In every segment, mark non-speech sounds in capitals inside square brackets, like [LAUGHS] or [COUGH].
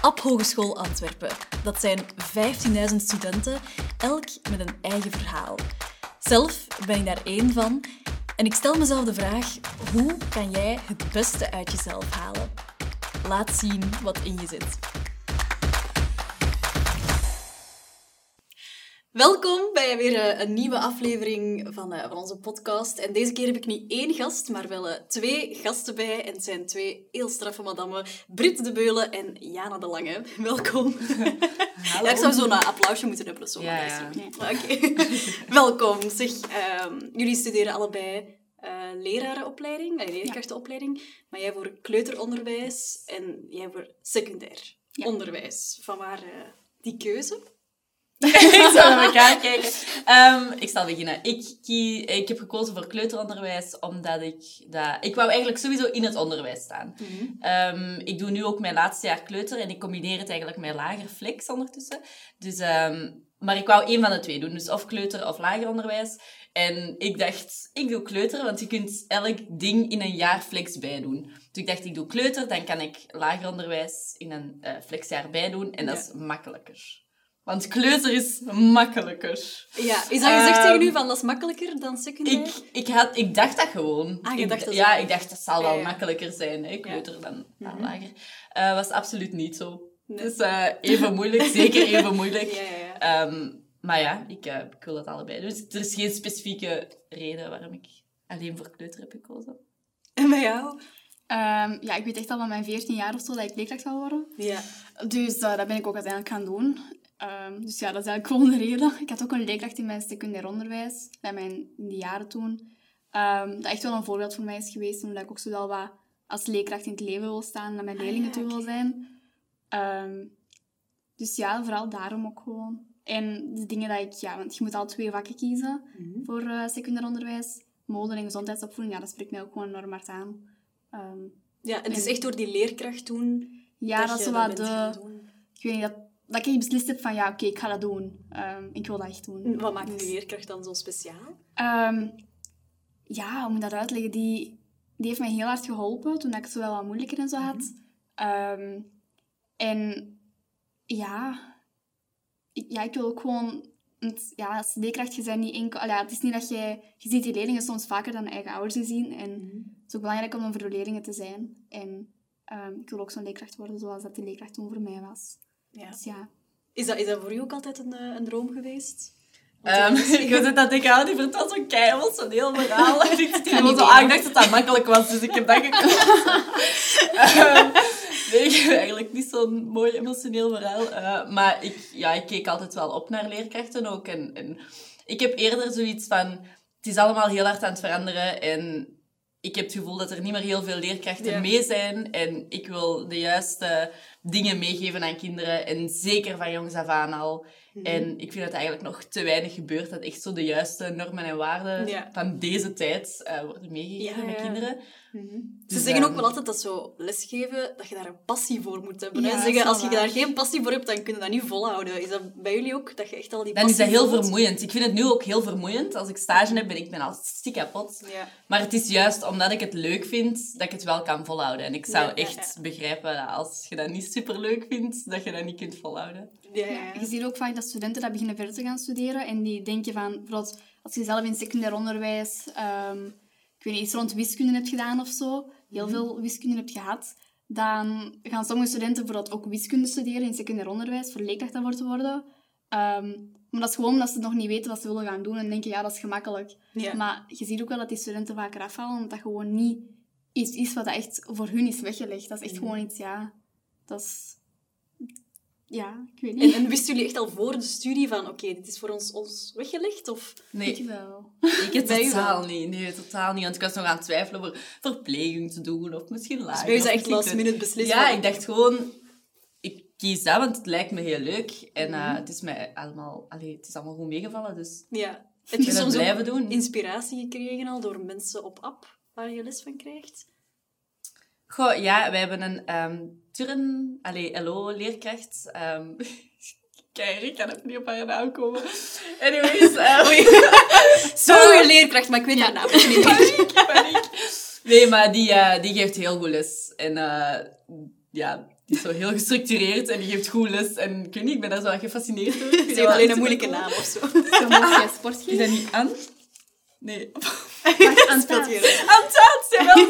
Ab Hogeschool Antwerpen. Dat zijn 15.000 studenten, elk met een eigen verhaal. Zelf ben ik daar één van en ik stel mezelf de vraag: hoe kan jij het beste uit jezelf halen? Laat zien wat in je zit. Welkom bij weer eh, een nieuwe aflevering van, eh, van onze podcast. En deze keer heb ik niet één gast, maar wel eh, twee gasten bij. En het zijn twee heel straffe madammen. Britt de Beulen en Jana de Lange. [LAUGHS] Welkom. Hallo. Ja, ik zou zo'n applausje moeten hebben. Zo Ja, ja. [LAUGHS] Oké. Welkom. Zeg, ehm, jullie studeren allebei eh lerarenopleiding, nee, leerkrachtenopleiding. Maar jij voor kleuteronderwijs en jij voor secundair onderwijs. Van waar eh, die keuze? [LAUGHS] ik zal naar elkaar [LAUGHS] kijken. Ehm, ik zal beginnen. Ik, kie- ik heb gekozen voor kleuteronderwijs omdat ik dat... Ik wou eigenlijk sowieso in het onderwijs staan. Ehm, ik doe nu ook mijn laatste jaar kleuter en ik combineer het eigenlijk met lager flex ondertussen. Dus, ehm, maar ik wou één van de twee doen. Dus of kleuter of lager onderwijs. En ik dacht, ik doe kleuter, want je kunt elk ding in een jaar flex bijdoen. Dus ik dacht, ik doe kleuter, dan kan ik lager onderwijs in een eh, flexjaar bijdoen. En dat Ja. is makkelijker. Want kleuter is makkelijker. Ja, is dat gezegd Ehm, tegen u van dat is makkelijker dan secundair? Ik, ik, had, ik dacht dat gewoon. Ah, je Ik- dacht dat ja, ik dacht dat zal wel ja. makkelijker zijn, hè, kleuter dan, dan Mhm. lager. Eh was absoluut niet zo. Nee. Dus eh, even moeilijk, [LAUGHS] zeker even moeilijk. Ja, ja, ja. Ehm, maar ja, ik, eh, ik wil dat allebei. Dus er is geen specifieke reden waarom ik alleen voor kleuter heb gekozen. En bij jou? Ehm, ja, ik weet echt al van mijn 14 jaar of zo dat ik leerkracht wil worden. Ja. Dus eh, dat ben ik ook uiteindelijk gaan doen. Ehm, dus ja, dat is eigenlijk gewoon de reden. [LAUGHS] Ik had ook een leerkracht in mijn secundair onderwijs, bij mijn, in die jaren toen. Ehm, dat echt wel een voorbeeld voor mij is geweest, omdat ik ook zo wel wat als leerkracht in het leven wil staan en aan mijn Ah, leerlingen ja, toe wil zijn. Ehm, dus ja, vooral daarom ook gewoon. En de dingen dat ik, ja, want je moet al twee vakken kiezen Mhm. voor eh, secundair onderwijs. Mode en gezondheidsopvoeding, ja, dat spreekt mij ook gewoon enorm hard aan. Ja, en het is echt door die leerkracht toen ja, dat, is dat wat bent gaan de... Ik weet niet, dat, dat ik beslist heb van ja, oké, ik ga dat doen. Ehm, ik wil dat echt doen. Wat maakt Dus, die leerkracht dan zo speciaal? ehm, ja, hoe moet ik dat uitleggen? Die, die heeft mij heel hard geholpen toen ik het zo wel wat moeilijker en zo had. Ehm, en ja, ik, ja, ik wil ook gewoon... Ja, als leerkracht, je bent niet enkel... allee, het is niet dat je... Je ziet die leerlingen soms vaker dan eigen ouders gezien. En het is ook belangrijk om voor de leerlingen te zijn. En ik wil ook zo'n leerkracht worden zoals dat die leerkracht toen voor mij was. Ja. Dus ja, Is, dat, is dat voor u ook altijd een, eh, een droom geweest? Ehm, [LAUGHS] eh, ik weet dat ik aan die vertelt zo'n kei emotioneel verhaal. [LAUGHS] En ik zit gewoon zo aan. Ik dacht dat dat makkelijk was, dus ik heb dat gekozen. [LAUGHS] Ehm, nee, ik heb eigenlijk niet zo'n mooi emotioneel verhaal. Eh, maar ik, ja, ik keek altijd wel op naar leerkrachten ook. En, en ik heb eerder zoiets van... Het is allemaal heel hard aan het veranderen en ik heb het gevoel dat er niet meer heel veel leerkrachten Ja. mee zijn. En ik wil de juiste dingen meegeven aan kinderen. En zeker van jongs af aan al. Mhm. En ik vind dat eigenlijk nog te weinig gebeurt. Dat echt zo de juiste normen en waarden Ja. van deze tijd eh, worden meegegeven Ja, met ja. Mhm. Ze Dus, zeggen ook ehm, wel altijd dat zo lesgeven, dat je daar een passie voor moet hebben. Ja, zeggen, is als je waar. daar geen passie voor hebt, dan kun je dat niet volhouden. Is dat bij jullie ook, dat je echt al die Dan is passie dat heel voelt? vermoeiend. Ik vind het nu ook heel vermoeiend. Als ik stage heb, ben ik ben al stiek kapot. Ja. Maar het is juist omdat ik het leuk vind, dat ik het wel kan volhouden. En ik zou Ja, echt ja. begrijpen dat als je dat niet superleuk vindt, dat je dat niet kunt volhouden. Je ziet ook vaak dat studenten dat beginnen verder te gaan studeren en die denken van, bijvoorbeeld als je zelf in secundair onderwijs, ehm, ik weet niet, iets rond wiskunde hebt gedaan of zo, heel veel wiskunde hebt gehad, dan gaan sommige studenten bijvoorbeeld ook wiskunde studeren in secundair onderwijs, voor leerkracht daarvoor te worden. Ehm, maar dat is gewoon omdat ze nog niet weten wat ze willen gaan doen en denken, ja, dat is gemakkelijk. Maar je ziet ook wel dat die studenten vaker afvallen, omdat dat gewoon niet iets is wat dat echt voor hun is weggelegd. Dat is echt gewoon iets, ja, dat is... Ja, ik weet niet. En, en wisten jullie echt al voor de studie van, oké, dit is voor ons, ons weggelegd? Of... Nee, Ik wel. ik het [LAUGHS] totaal niet. Nee, totaal niet. Want ik was nog aan het twijfelen over verpleging te doen of misschien lager. Dus of echt last minute beslist? Ja, ik dacht gewoon, ik kies dat, want het lijkt me heel leuk. En eh, het, is mij allemaal, allee, het is allemaal goed meegevallen, dus Ja. Heb ik je soms blijven doen. inspiratie gekregen al door mensen op app waar je les van krijgt? Goh, ja, wij hebben een ehm turn... Allee, LO-leerkracht. ehm [LAUGHS] Kijk, ik kan even niet op haar naam komen. Anyways, [LAUGHS] ehm, [LAUGHS] Zo'n goede leerkracht, maar ik weet haar naam niet meer. paniek, paniek. Nee, maar die, eh, die geeft heel goed les. En eh, ja, die is zo heel gestructureerd en die geeft goed les. En ik weet niet, ik ben daar zo aan gefascineerd door. Ze heeft alleen een moeilijke naam of zo. Zo mocht jij sport Is geven. dat niet Anne? Nee. [LAUGHS] Aan jawel.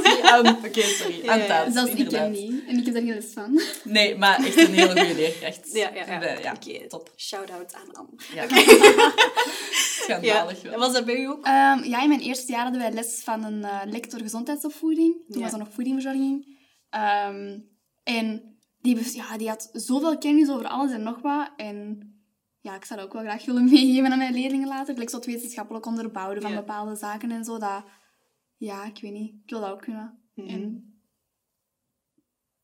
zie. Anne. Oké, sorry. Ja. Antaat, Zelfs ik ken die. En ik heb daar geen les van. Nee, maar echt een hele goede leerkracht. Ja, ja, ja. Ja Oké, top. Shout-out aan Anne. Ja. [LAUGHS] Ja. Schandalig wel. En was dat bij u ook? Ehm, ja, in mijn eerste jaar hadden wij les van een eh, lector gezondheidsopvoeding. Toen Ja. was er nog voedingverzorging. Ehm, en die, ja, die had zoveel kennis over alles en nog wat. En ja, ik zou dat ook wel graag willen [LAUGHS] meegeven aan mijn leerlingen later. Gelijk zo het wetenschappelijk onderbouwen van Ja. bepaalde zaken en zo. Dat, ja, ik weet niet. Ik wil dat ook kunnen. Mhm. En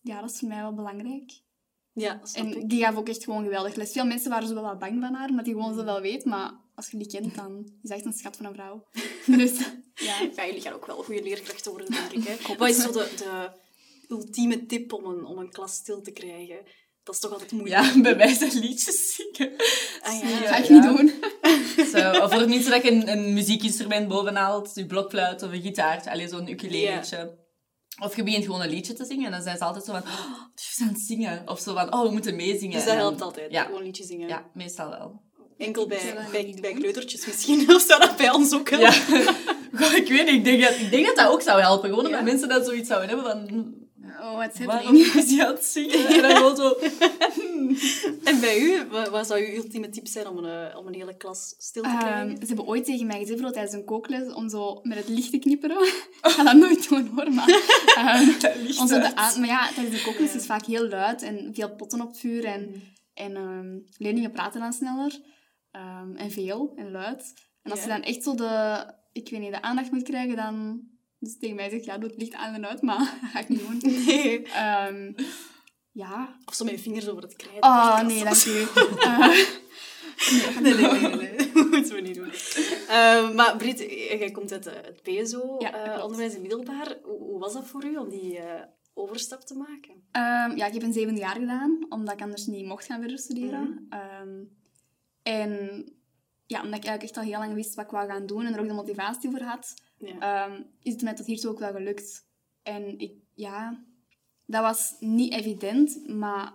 ja, dat is voor mij wel belangrijk. Ja, snap En ik. die gaf ook echt gewoon geweldig les. Veel mensen waren zo wel wat bang van haar, omdat die gewoon zoveel weet. Maar als je die kent, dan is echt een schat van een vrouw. [LAUGHS] Dus [LAUGHS] ja. Ja, jullie gaan ook wel goede leerkrachten worden, denk ik. Hè? Wat is zo de, de ultieme tip om een, om een klas stil te krijgen? Dat is toch altijd moeilijk? Ja, bij mij zijn liedjes zingen. Ah, ja. Dat ga ik ja. niet doen. [LAUGHS] Zo, of voor het minste dat je een, een muziekinstrument bovenhaalt, je blokfluit of een gitaar, alleen zo'n ukuleletje. Of je begint gewoon een liedje te zingen en dan zijn ze altijd zo van, oh, zijn aan het zingen. Of zo van, oh, we moeten meezingen. Dus dat dan- helpt altijd, Ja. gewoon liedjes zingen. Ja, meestal wel. Enkel bij, bij, niet bij kleutertjes misschien, [LAUGHS] of zou dat bij ons ook Ja. helpen? [LAUGHS] Goh, ik weet niet, ik denk, dat, ik denk dat dat ook zou helpen. Gewoon omdat Ja. mensen dat zoiets zouden hebben van, Oh, wat zit waarom is hij aan het zingen? En dan gewoon zo, [LAUGHS] En bij u, wat, zou uw ultieme tip zijn om een, eh, om een hele klas stil te krijgen? Ehm, ze hebben ooit tegen mij gezegd, tijdens een kookles, om zo met het licht te knipperen. [LAUGHS] ik ga dat nooit doen hoor, maar... ehm, [LAUGHS] de aan- maar ja, tijdens de kookles is het vaak heel luid en veel potten op het vuur. En, en ehm, leerlingen praten dan sneller. en veel en luid. En als je dan echt zo de, ik weet niet, de aandacht moet krijgen, dan... Dus tegen mij zegt, ja, doe het licht aan en uit, maar dat [LAUGHS] ga ik niet doen. Nee. Ehm, ja. Of zo met je vingers over het krijt. Oh, nee, dank u. [LAUGHS] Eh, Nee, nee, nee, nee, nee. Dat [LAUGHS] moeten we niet doen. Eh, maar Brit, jij komt uit eh, het Ja, dat eh, in middelbaar. Hoe, was dat voor u om die overstap te maken? Ehm, ja, ik heb een zevende jaar gedaan, omdat ik anders niet mocht gaan verder studeren. Ehm, en ja, omdat ik eigenlijk echt al heel lang wist wat ik wou gaan doen en er ook de motivatie voor had, Ja. ehm, is het mij tot hiertoe ook wel gelukt. En ik, ja, dat was niet evident, maar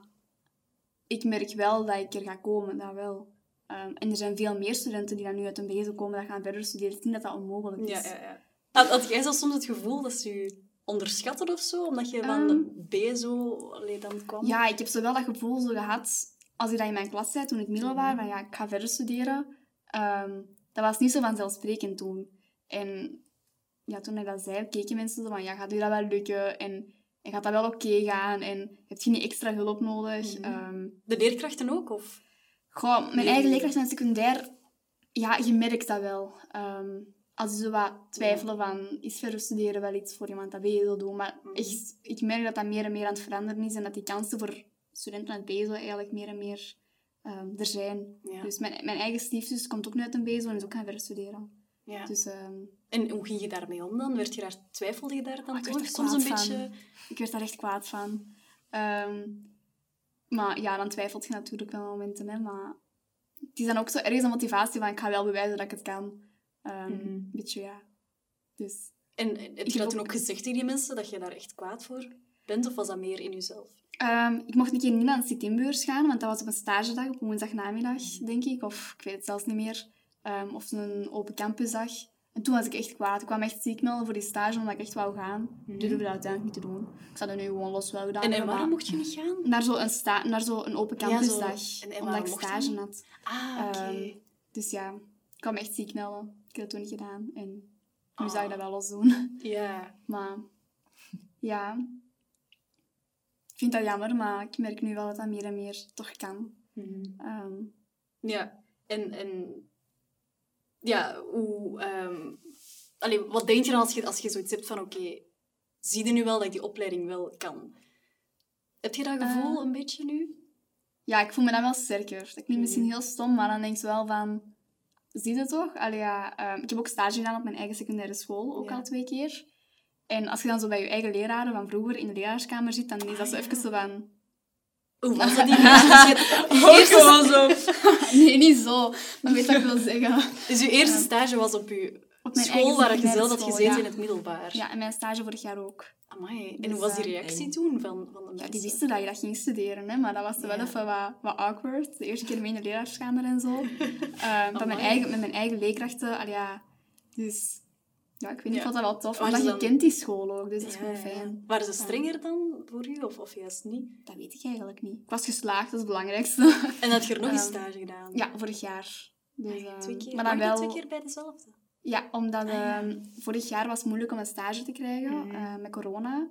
ik merk wel dat ik er ga komen, dat wel. Ehm, en er zijn veel meer studenten die dan nu uit een BSO komen dat gaan verder studeren. Ik denk dat dat onmogelijk is. Ja, ja, ja. Had, had jij zo soms het gevoel dat ze u onderschatten of zo? Omdat je van de BSO allee, dan kwam? Ja, ik heb zo wel dat gevoel zo gehad, als ik dat in mijn klas zei toen ik middelbaar, van ja, ik ga verder studeren. Ehm, dat was niet zo vanzelfsprekend toen. En ja, toen ik dat zei, keken mensen zo van, ja, gaat u dat wel lukken? En, en gaat dat wel oké gaan? En heb je niet extra hulp nodig? Mhm. Ehm, De leerkrachten ook? Of? goh, mijn eigen leerkracht in het secundair, ja, je merkt dat wel. Ehm, als je zo wat twijfelen van, is verder studeren wel iets voor iemand dat BSO doet? Maar Mhm. echt, ik merk dat dat meer en meer aan het veranderen is en dat die kansen voor studenten uit BSO eigenlijk meer en meer ehm, er zijn. Ja. Dus mijn, mijn eigen stiefzus komt ook nu uit een BSO en is ook gaan verder studeren. Ja. Dus En hoe ging je daarmee om dan? Werd je daar, twijfelde je daar dan Ah, toch? Soms een beetje... ik werd daar echt kwaad van. Ehm, maar ja, dan twijfelt je natuurlijk wel momenten, hè. Maar het is dan ook zo ergens een motivatie van, ik ga wel bewijzen dat ik het kan. Een beetje, ja. Dus... En heb je dat toen ook gezegd tegen die mensen, dat je daar echt kwaad voor bent? Of was dat meer in jezelf? Ehm, ik mocht een keer niet naar een sit-inbeurs gaan, want dat was op een stagedag, op een woensdagnamiddag, denk ik. Of ik weet het zelfs niet meer. Of een open campusdag. En toen was ik echt kwaad. Ik kwam echt ziek melden voor die stage, omdat ik echt wou gaan. Ik durfde dat uiteindelijk niet te doen. Ik zou dat nu gewoon los wel gedaan En, en waarom mocht je niet gaan? Naar zo'n sta- naar zo een open campusdag. omdat ik stage had. Ah, oké. Ehm, dus ja, ik kwam echt ziek melden. Ik heb dat toen niet gedaan. En nu Ah. zou ik dat wel los doen. [LAUGHS] ja. Maar ja, ik vind dat jammer, maar ik merk nu wel dat dat meer en meer toch kan. Mhm. Ehm, Ja, en, en ja, hoe, allee, wat denk je dan als je, als je zoiets hebt van, oké, zie je nu wel dat ik die opleiding wel kan? Heb je dat gevoel Eh. een beetje nu? ja, ik voel me dan wel sterker. Dat klinkt misschien Mhm. heel stom, maar dan denk je wel van... Zie je toch? Allee, ja, ehm, ik heb ook stage gedaan op mijn eigen secundaire school, ook Ja. al twee keer. En als je dan zo bij je eigen leraren van vroeger in de leraarskamer zit, dan is dat zo Ah, even ja. zo van... Hoe was dat die [LAUGHS] eerste? gewoon zo. [LAUGHS] Nee, niet zo. Maar weet wat ik wil zeggen. Dus je eerste stage was op je Op mijn school waar je zelf had gezeten ja. in het middelbaar. Ja, en mijn stage vorig jaar ook. Amai. En Dus, hoe was die eh, reactie toen van, van de Ja, mensen? die wisten dat je dat ging studeren, hè, maar dat was wel Ja. even wat, wat awkward. De eerste keer mee in de leraarskamer en zo. [LAUGHS] Ehm, van mijn eigen, met mijn eigen leerkrachten. Ja. Dus ja, ik weet niet, Ja. ik vond dat wel tof. Omdat je dan- kent die school ook, dus dat is Ja, gewoon fijn. Waren ze strenger dan voor u, of, of juist niet? Dat weet ik eigenlijk niet. Ik was geslaagd, dat is het belangrijkste. En had je er nog [LAUGHS] eens Ehm, stage gedaan? ja, vorig jaar. Dus, ehm, Twee keer? maar dan wel... twee keer bij dezelfde? Ja, omdat ehm, vorig jaar was het moeilijk om een stage te krijgen Mhm. eh, met corona.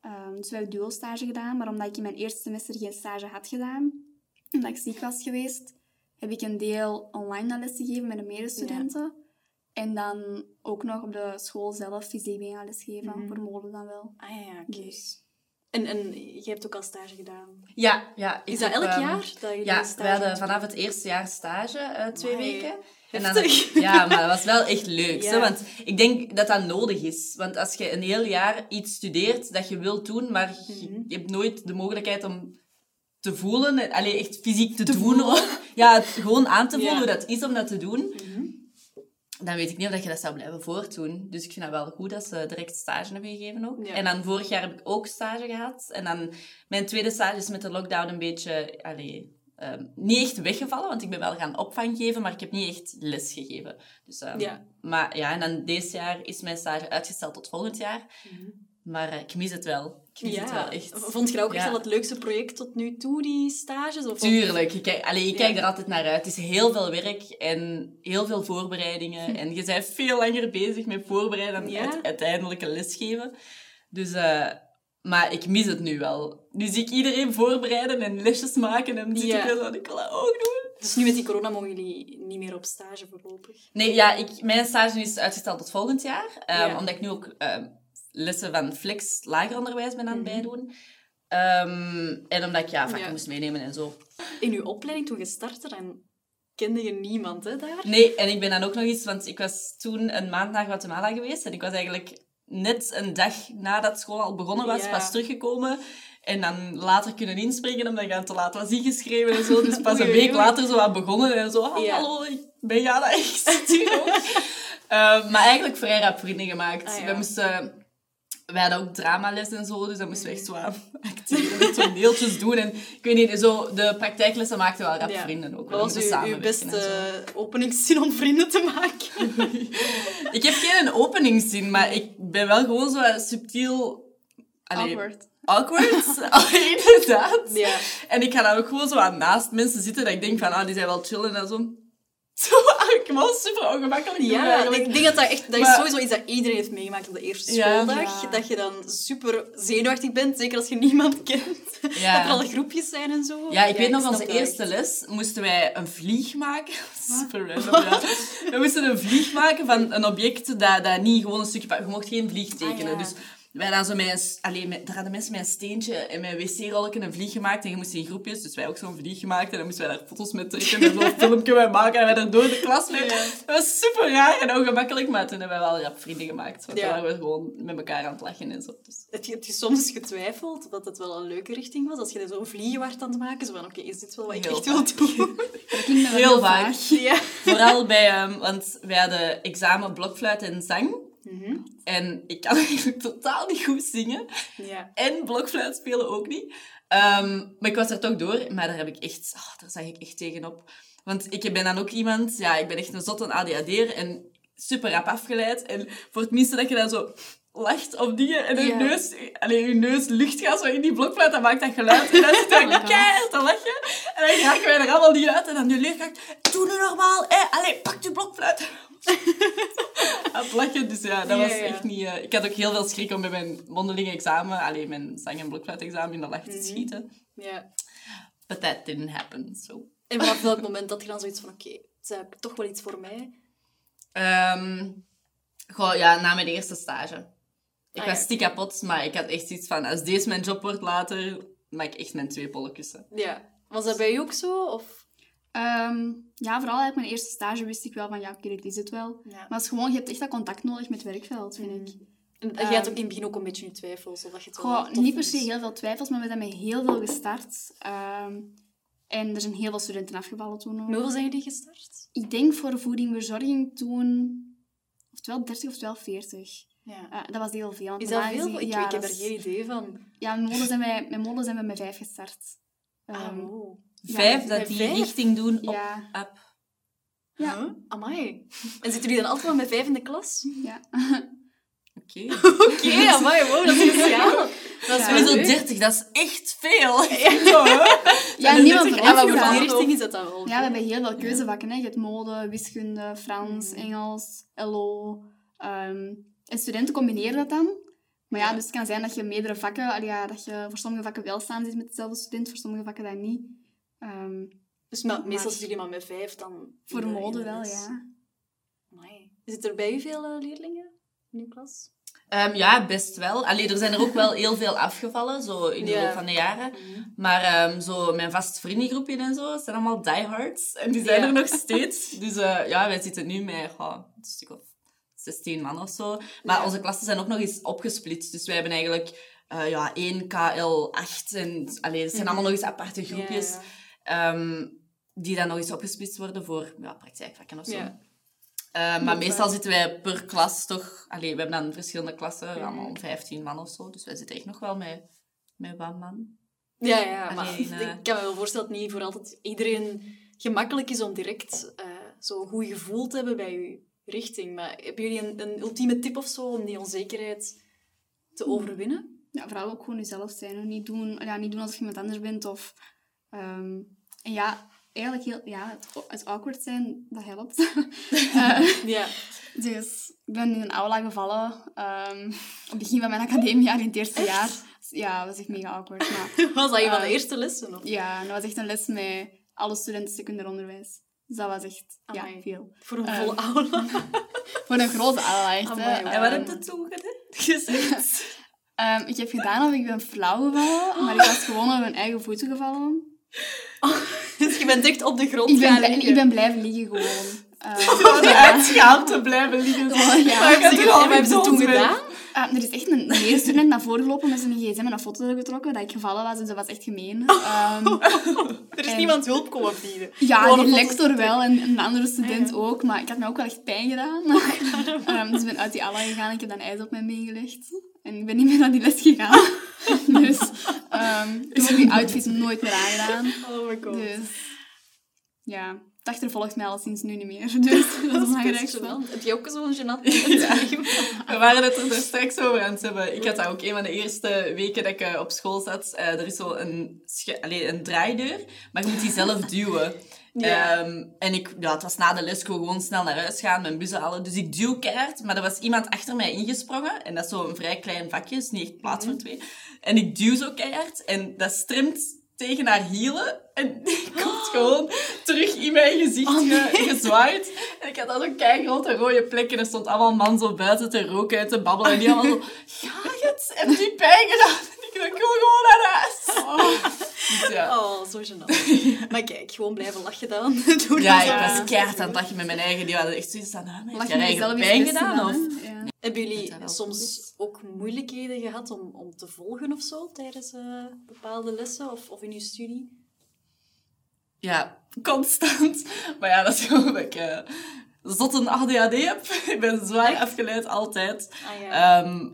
Ehm, dus we hebben duo-stage gedaan, maar omdat ik in mijn eerste semester geen stage had gedaan, omdat ik ziek was geweest, heb ik een deel online les gegeven met de medestudenten. En dan ook nog op de school zelf fysiek gaan lesgeven, Mhm. voor molen dan wel. Ah ja, oké. Dus, En, en je hebt ook al stage gedaan. Ja, ja. ik Is dat heb, elk ehm, jaar dat je Ja, stage we hadden vanaf het eerste jaar stage, eh, twee Amai, weken. En dan, [LAUGHS] ja, maar dat was wel echt leuk. Ja. Hè? Want ik denk dat dat nodig is. Want als je een heel jaar iets studeert dat je wilt doen, maar je, Mhm. je hebt nooit de mogelijkheid om te voelen, alleen echt fysiek te, Te doen voelen. [LAUGHS] Ja, het gewoon aan te voelen Ja. hoe dat is om dat te doen. Mhm. Dan weet ik niet of dat je dat zou blijven voortdoen. Dus ik vind het wel goed dat ze direct stage hebben gegeven ook. Ja. En dan vorig jaar heb ik ook stage gehad. En dan mijn tweede stage is met de lockdown een beetje... Allee, ehm, niet echt weggevallen, want ik ben wel gaan opvang geven, maar ik heb niet echt les gegeven. Dus, ehm, Ja. Maar ja, en dan deze jaar is mijn stage uitgesteld tot volgend jaar. Maar eh, ik mis het wel. Ik mis het wel echt. Vond je dat ook echt wel het leukste project tot nu toe, die stages? Of Tuurlijk. Ik kijk, allee, ik kijk Ja. er altijd naar uit. Het is heel veel werk en heel veel voorbereidingen. [LAUGHS] En je bent veel langer bezig met voorbereiden dan Ja. het uiteindelijke lesgeven. Dus, eh, maar ik mis het nu wel. Nu zie ik iedereen voorbereiden en lesjes maken. En zit ik wel ik wil dat ook doen. Dus nu met die corona mogen jullie niet meer op stage voorlopig? Nee, ja, ik, mijn stage is uitgesteld tot volgend jaar. Ja. Omdat ik nu ook lessen van flex lager onderwijs ben aan het Mhm. bijdoen. Ehm, en omdat ik ja, vakken Ja. moest meenemen en zo. In uw opleiding toen je startte, dan kende je niemand hè, daar? Nee, en ik ben dan ook nog eens, want ik was toen een maand naar Guatemala geweest en ik was eigenlijk net een dag nadat school al begonnen was, Ja. pas teruggekomen. En dan later kunnen inspringen, omdat ik dan te laat was ingeschreven en zo. Dus pas een week later zo aan begonnen en zo. Ah, Ja. Hallo, ik ben Jana, ik zit hier ook. [LAUGHS] Eh, maar eigenlijk vrij rap vrienden gemaakt. Ah. We moesten... Wij hadden ook dramales en zo, dus dan moesten we echt zo aan acteren en toneeltjes doen. En ik weet niet, zo, de praktijklessen maakten wel rap Ja. vrienden ook. We Wat was uw, uw zo. beste openingszin om vrienden te maken? [LAUGHS] Ik heb geen openingszin, maar ik ben wel gewoon zo subtiel... Allee, awkward. Awkward, [LAUGHS] [LAUGHS] Allee, inderdaad. Ja. En ik ga dan ook gewoon zo aan naast mensen zitten dat ik denk van, ah, die zijn wel chill en zo... [LAUGHS] Zo, ik was super ongemakkelijk Ja, eigenlijk. ik denk dat dat echt... Dat is sowieso iets dat iedereen heeft meegemaakt op de eerste schooldag. Ja. Dat je dan super zenuwachtig bent, zeker als je niemand kent. Ja. Dat er al groepjes zijn en zo. Ja, ik weet nog, onze eerste echt. les moesten wij een vlieg maken. [LAUGHS] Super random, ja. [LAUGHS] We moesten een vlieg maken van een object dat, dat niet gewoon een stukje... Je mocht geen vlieg tekenen. Ah. Dus wij dan zo met een... s- Allee, met, daar hadden mensen met een steentje en met een wc-rolletje een vlieg gemaakt. En je moest in groepjes, dus wij ook zo'n vlieg gemaakt. En dan moesten wij daar foto's mee trekken en zo'n [LAUGHS] filmpje mee maken. En wij daar door de klas mee. Dat was super raar en ongemakkelijk, maar toen hebben we wel rap vrienden gemaakt. Want Ja. waren we gewoon met elkaar aan het lachen en zo. Dus. Heb je, heb je soms getwijfeld dat het wel een leuke richting was? Als je zo vliegen werd aan het maken, zo van, oké, is dit wel wat ik Heel echt wil doen? [LAUGHS] Dat klinkt wel Heel vaak. ja. Vooral bij... ehm, want wij hadden examen blokfluit en zang. Mhm. En ik kan [LAUGHS] eigenlijk totaal niet goed zingen. Ja. En blokfluit spelen ook niet. Ehm, maar ik was er toch door. Maar daar heb ik echt... ah, daar zag ik echt tegenop. Want ik ben dan ook iemand... Ja, ik ben echt een zotte ADHD'er. En super rap afgeleid. En voor het minste dat je dan zo lacht op dingen en je neus, allee, je neus lucht gaat zo in die blokfluit, dan maakt dat geluid. En dan zit Oh my God. keihard te lachen. En dan raken wij er allemaal niet uit. En dan nu leerkracht, doe nu normaal. Hè. Allee, pak je blokfluit. [LAUGHS] het lachen. Dus ja, dat was echt niet... eh, ik had ook heel veel schrik om bij mijn mondelinge examen, alleen mijn zang- en blokfluitexamen, in de lach te Mhm. schieten. ja. But that didn't happen, so... En vanaf welk moment dat je dan zoiets van, oké, het is eigenlijk toch wel iets voor mij? Goh, ja, na mijn eerste stage. Ik Ah, was stiek kapot, maar ik had echt iets van... Als deze mijn job wordt later, maak ik echt mijn twee pollenkussen. Ja. Was dat bij je ook zo? Of... Ehm, ja, vooral uit mijn eerste stage wist ik wel van, ja, oké, dit is het wel. Ja. Maar het is gewoon, je hebt echt dat contact nodig met het werkveld, vind ik. En jij had ook Ehm, in het begin ook een beetje je twijfels, of dat je het Goh, niet per se heel veel twijfels, maar we zijn met heel veel gestart. Ehm, en er zijn heel veel studenten afgevallen toen ook. Hoeveel zijn jullie gestart? Ik denk voor voeding verzorging toen oftewel 30 oftewel 40. Ja. Eh, dat was heel veel. Is dat veel? Ik, ja, ik heb er geen idee van. Ja, met mode zijn we met vijf gestart. Ah, wow. Vijf Ja, dat die vijf? richting doen op ja, app. Ja. Huh? Amai. En zitten jullie dan altijd wel met vijf in de klas? ja. Oké. [LAUGHS] Oké, amai, wow, dat is speciaal. Dat is Ja. wel Sowieso leuk. 30, dat is echt veel. ja, [LAUGHS] er niemand van Ja, ons voor die richting is dat dan wel. Ja, we hebben heel veel keuzevakken. Hè. Je hebt mode, wiskunde, Frans, Mm. Engels, LO. ehm, en studenten combineren dat dan. Maar ja, Ja. dus het kan zijn dat je meerdere vakken... allee, Ja, dat je voor sommige vakken wel samen zit met dezelfde student, voor sommige vakken dan niet. Ehm, Dus maar, meestal zitten jullie maar met vijf dan. voor mode de wel, les. ja. Amai. Zit er bij u veel eh, leerlingen in uw klas? Ehm, ja, best wel. Allee, er zijn er ook wel heel veel afgevallen, zo in de Ja. loop van de jaren. Maar ehm, zo mijn vast vriendengroepje en zo, zijn allemaal diehards. En die zijn Ja. er nog [LAUGHS] steeds. Dus eh, ja, wij zitten nu met een stuk of 16 man of zo. Maar Ja. onze klassen zijn ook nog eens opgesplitst. Dus wij hebben eigenlijk eh, ja, één KL8. En allee, het zijn allemaal nog eens aparte groepjes. Ehm, die dan nog eens opgesplitst worden voor ja, praktijkvakken of zo. Ja. Eh, maar meestal zitten wij per klas toch... Allee, we hebben dan verschillende klassen, Mhm. allemaal 15 man of zo. Dus wij zitten echt nog wel met, met wat man. Ja, ja, maar Alleen, [LAUGHS] eh, ik kan me wel voorstellen dat het niet voor altijd iedereen gemakkelijk is om direct eh, zo goed gevoel te hebben bij je richting. Maar hebben jullie een, een ultieme tip of zo om die onzekerheid te overwinnen? ja, vooral ook gewoon jezelf zijn. Niet, doen, ja, niet doen alsof je iemand anders bent. Of, ehm, ja, eigenlijk heel, ja, het, het awkward zijn, dat helpt. [LAUGHS] [LAUGHS] Eh, Ja. Dus ik ben in een aula gevallen ehm, op het begin van mijn academiejaar in het eerste jaar. Ja, dat was echt mega awkward. Maar [LAUGHS] Was dat een van de Eh, eerste lessen? Of? ja, dat was echt een les met alle studenten secundair onderwijs. Dus dat was echt ja, veel. Voor een Eh, volle aula? Voor een grote aula, echt. Amai, En wat Ehm, heb je toen gedaan? gezegd? ehm, ik heb gedaan of ik ben flauw gevallen, maar ik was gewoon op mijn eigen voeten gevallen. je bent echt op de grond Ik ben, gaan blij- liggen. ik ben blijven liggen gewoon. Ehm, Uit schaamte blijven liggen. ja. Hebben ze, Ik en wat hebben ze al toen gedaan? Ah, er is echt een medestudent naar voren gelopen met zijn gsm en een foto getrokken dat ik gevallen was, dus dat was echt gemeen. Ehm, [LAUGHS] Er is En- niemand hulp komen bieden. Ja, foto lector wel en een andere student Ah, ja. ook, maar ik had me ook wel echt pijn gedaan. [LAUGHS] Ehm, dus ik ben uit die aula gegaan en ik heb dan ijs op mijn been gelegd. En ik ben niet meer naar die les gegaan. [LAUGHS] dus ehm, ik heb die outfit nooit meer aangedaan. Oh my god. Dus ja, het achtervolgt mij al sinds nu niet meer. [LAUGHS] Dus [LAUGHS] dat is Dat gênant. Heb je ook zo'n gênant [LAUGHS] moment? We waren het er dus straks over aan het hebben. Ik had dat ook een van de eerste weken dat ik eh, op school zat. Eh, er is zo een, allee, een draaideur, maar je moet die zelf duwen. Ja. Ehm, en ik, ja, het was na de les, ik gewoon snel naar huis gaan, mijn bussen halen. Dus ik duw keihard, maar er was iemand achter mij ingesprongen. En dat is zo'n vrij klein vakje, is niet echt plaats voor twee. En ik duw zo keihard en dat stremt tegen haar hielen. En die gewoon terug in mijn gezicht ge- gezwaaid. En ik had al zo'n keigrote rode plek en er stond allemaal man zo buiten te roken en te babbelen. En die allemaal zo, [LAUGHS] ga het? Heb je pijn gedaan? En ik dacht, ik wil gewoon naar huis. [LAUGHS] Dus ja. Oh, zo gênant. [LAUGHS] Maar kijk, gewoon blijven lachen dan. Doe Ja, ik was keihard aan het lachen met mijn eigen. Die hadden echt zoiets ah, maar Lach heb je jezelf eigen pijn gedaan? dan, Of? Ja. Hebben jullie soms ook moeilijkheden gehad om, om te volgen of zo tijdens eh, bepaalde lessen of, of in je studie? Ja, constant. Maar ja, dat is gewoon dat ik eh, zot een ADHD heb. [LAUGHS] ik ben zwaar afgeleid, altijd. Ah ja. Ehm,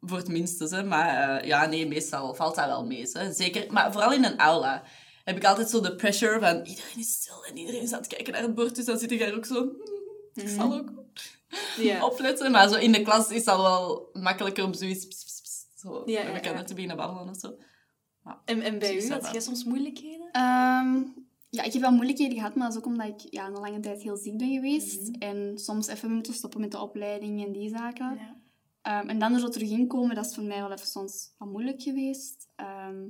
voor het minste, hè. Maar eh, ja, nee, meestal valt dat wel mee. Hè. Zeker, maar vooral in een aula heb ik altijd zo de pressure van iedereen is stil en iedereen is aan het kijken naar het bord. Dus dan zit ik daar ook zo... "Hmm, Ik zal ook [LAUGHS] opletten. Maar zo in de klas is dat wel makkelijker om zoiets... pss, pss, pss, zo, Ja, net te beginnen babbelen of zo. En, en bij u, had jij soms moeilijkheden? Ehm, ja, ik heb wel moeilijkheden gehad, maar dat is ook omdat ik ja, een lange tijd heel ziek ben geweest. En soms even moeten stoppen met de opleiding en die zaken. Ja. Ehm, en dan er zo terug in komen, dat is voor mij wel even soms wat moeilijk geweest. Ehm,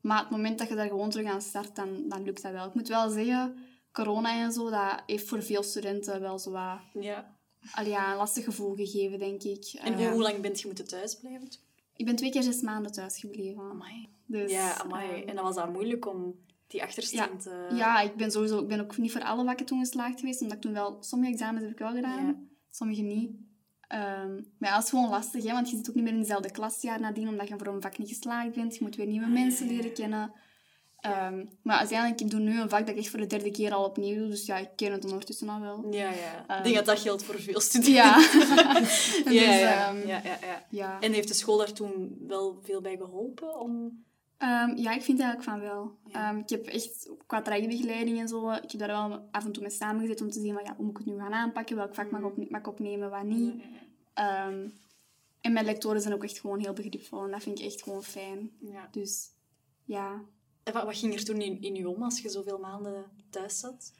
maar het moment dat je daar gewoon terug aan start, dan, dan lukt dat wel. Ik moet wel zeggen, corona en zo, dat heeft voor veel studenten wel zo wat, ja. allee, ja, een lastig gevoel gegeven, denk ik. En Ehm, hoe, lang bent je moeten thuisblijven? Ik ben twee keer zes maanden thuis gebleven. Amai. Dus, Ja, amai. En dan was dat moeilijk om die achterstand... eh, Ja, ik ben sowieso ik ben ook niet voor alle vakken toen geslaagd geweest, omdat ik toen wel sommige examens heb ik wel gedaan, Ja. sommige niet. Ehm, maar ja, dat is gewoon lastig, hè, want je zit ook niet meer in dezelfde klasjaar nadien, omdat je voor een vak niet geslaagd bent. Je moet weer nieuwe mensen leren kennen. Ehm, maar uiteindelijk, ik doe nu een vak dat ik echt voor de derde keer al opnieuw doe. Dus ja, ik ken het ondertussen al wel. Ja, ja. Ehm. ik denk dat dat geldt voor veel studenten. Ja. [LAUGHS] [LAUGHS] Dus, ja, ehm, ja, ja, ja. ja. En heeft de school daar toen wel veel bij geholpen? Om... Ehm, ja, ik vind eigenlijk van wel. Ja. Ehm, ik heb echt qua trajectbegeleiding en zo, ik heb daar wel af en toe mee samengezet om te zien van, ja, hoe moet ik het nu gaan aanpakken, welk vak mag, op, mag ik opnemen, wat niet. Ehm, en mijn lectoren zijn ook echt gewoon heel begripvol en dat vind ik echt gewoon fijn. Ja. Dus ja. En wat, wat ging er toen in, in je om als je zoveel maanden thuis zat?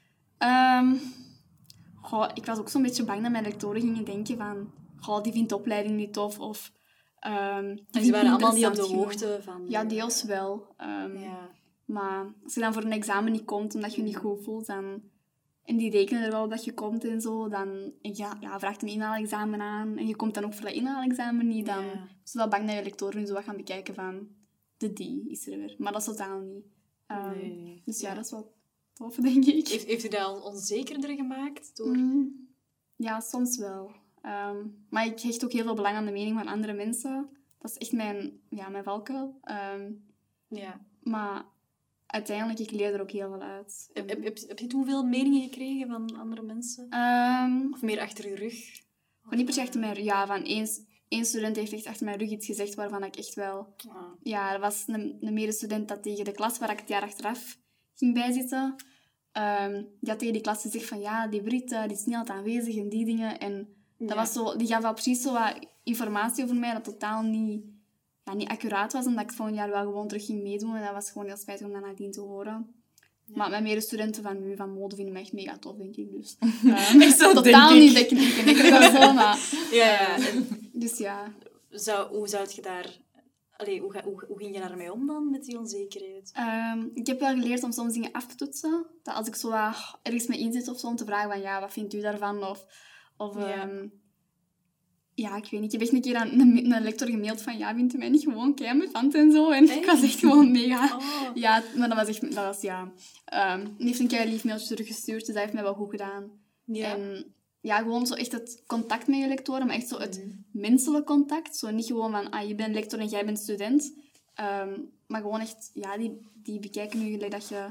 Goh, ik was ook zo'n beetje bang dat mijn lectoren gingen denken van, goh, die vindt de opleiding niet tof of... En ze waren allemaal niet op de genoeg. hoogte van... Ja, deels wel. Ehm, Ja. Maar als je dan voor een examen niet komt omdat je je niet goed voelt, dan... En die rekenen er wel op dat je komt en zo, dan ja, ja, vraagt een inhaalexamen aan. En je komt dan ook voor dat inhaalexamen niet, dan Ja. is het wel bang dat je lectoren zo wat gaan bekijken van... De die is er weer. Maar dat is totaal niet. Ehm, Nee. Dus ja, Ja. dat is wel tof, [LAUGHS] denk ik. Heeft, heeft u dat on- onzekerder gemaakt? Door... Mm, ja, soms wel. Ehm, maar ik hecht ook heel veel belang aan de mening van andere mensen. Dat is echt mijn, ja, mijn valkuil. Ehm, Ja. maar uiteindelijk, ik leer er ook heel veel uit. Heb, heb, heb, heb je toen veel meningen gekregen van andere mensen? Ehm, Of meer achter je rug? Maar niet per se achter mijn rug. Ja, van één, één student heeft echt achter mijn rug iets gezegd waarvan ik echt wel... Ah. Ja, er was een, een medestudent dat tegen de klas waar ik het jaar achteraf ging bijzitten. ehm die had tegen die klas gezegd van ja, die Brit eh, die is niet altijd aanwezig en die dingen. En dat Ja. was zo, die gaf wel precies zo wat informatie over mij dat totaal niet, ja, niet accuraat was. En dat ik volgend jaar wel gewoon terug ging meedoen. En dat was gewoon heel spijtig om dat nadien te horen. Maar mijn medestudenten van nu, van mode, vinden me echt mega tof, denk ik. Dus, ehm, Echt zo, totaal denk niet ik. dat ik denk zo, maar... [LAUGHS] Ja, Dus ja... zou, hoe zou je daar... Allee, hoe, ga- hoe, hoe ging je daarmee om dan, met die onzekerheid? Ehm, ik heb wel geleerd om soms dingen af te toetsen. Dat als ik zo ergens mee inzit of zo, om te vragen van, ja, wat vindt u daarvan? Of, of Ja. ja. ja, ik weet niet. Ik heb echt een keer aan een, een lector gemaild van, ja, vindt u mij niet gewoon keimevant en zo? En ik was echt gewoon mega... [LAUGHS] Oh. Ja, maar dat was echt... Dat was, ja... ehm die heeft een keer lief mailtje teruggestuurd, dus dat heeft mij wel goed gedaan. Ja. En ja, gewoon zo echt het contact met je lectoren, maar echt zo het Mhm. menselijk contact. Zo niet gewoon van, ah, je bent lector en jij bent student. Ehm, maar gewoon echt, ja, die, die bekijken nu gelijk dat je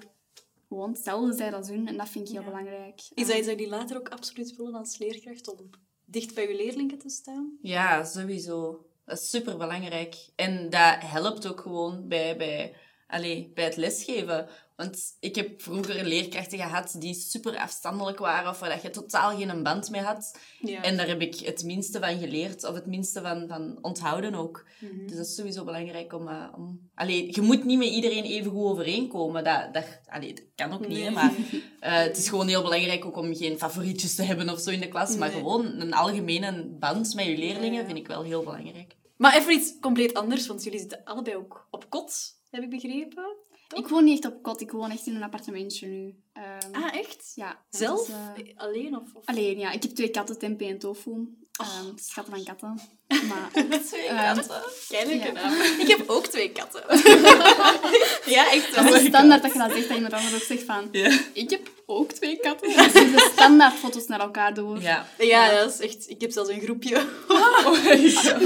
gewoon hetzelfde bent als hun. En dat vind ik heel Ja. belangrijk. Is dat iets dat jullie later ook absoluut willen als leerkracht, om dicht bij je leerlingen te staan? Ja, sowieso. Dat is super belangrijk. En dat helpt ook gewoon bij, bij, allee, bij het lesgeven. Want ik heb vroeger leerkrachten gehad die super afstandelijk waren of waar dat je totaal geen band mee had. Ja. En daar heb ik het minste van geleerd of het minste van, van onthouden ook. Mhm. Dus dat is sowieso belangrijk om... eh, om... Allee, je moet niet met iedereen even goed overeenkomen. Dat, dat, allee, dat kan ook niet, maar [LAUGHS] eh, het is gewoon heel belangrijk ook om geen favorietjes te hebben of zo in de klas. Maar gewoon een algemene band met je leerlingen Ja. vind ik wel heel belangrijk. Maar even iets compleet anders, want jullie zitten allebei ook op kot, heb ik begrepen. Ik woon niet echt op kot, ik woon echt in een appartementje nu. Ehm, Ah, echt? ja. Zelf? dus, eh, Alleen? Of, of... alleen, ja. Ik heb twee katten, Tempe en Tofu. Ehm schatten van katten. [LAUGHS] Maar Twee Ehm, katten. Keilijke Ja. naam. Ik heb ook twee katten. [LAUGHS] ja, echt dat is wel. standaard dat je dat zegt, dat iemand anders ook zegt van... Ik heb ook twee katten. [LAUGHS] Dat je de standaard foto's naar elkaar doet. Ja. Ja, dat is echt... Ik heb zelfs een groepje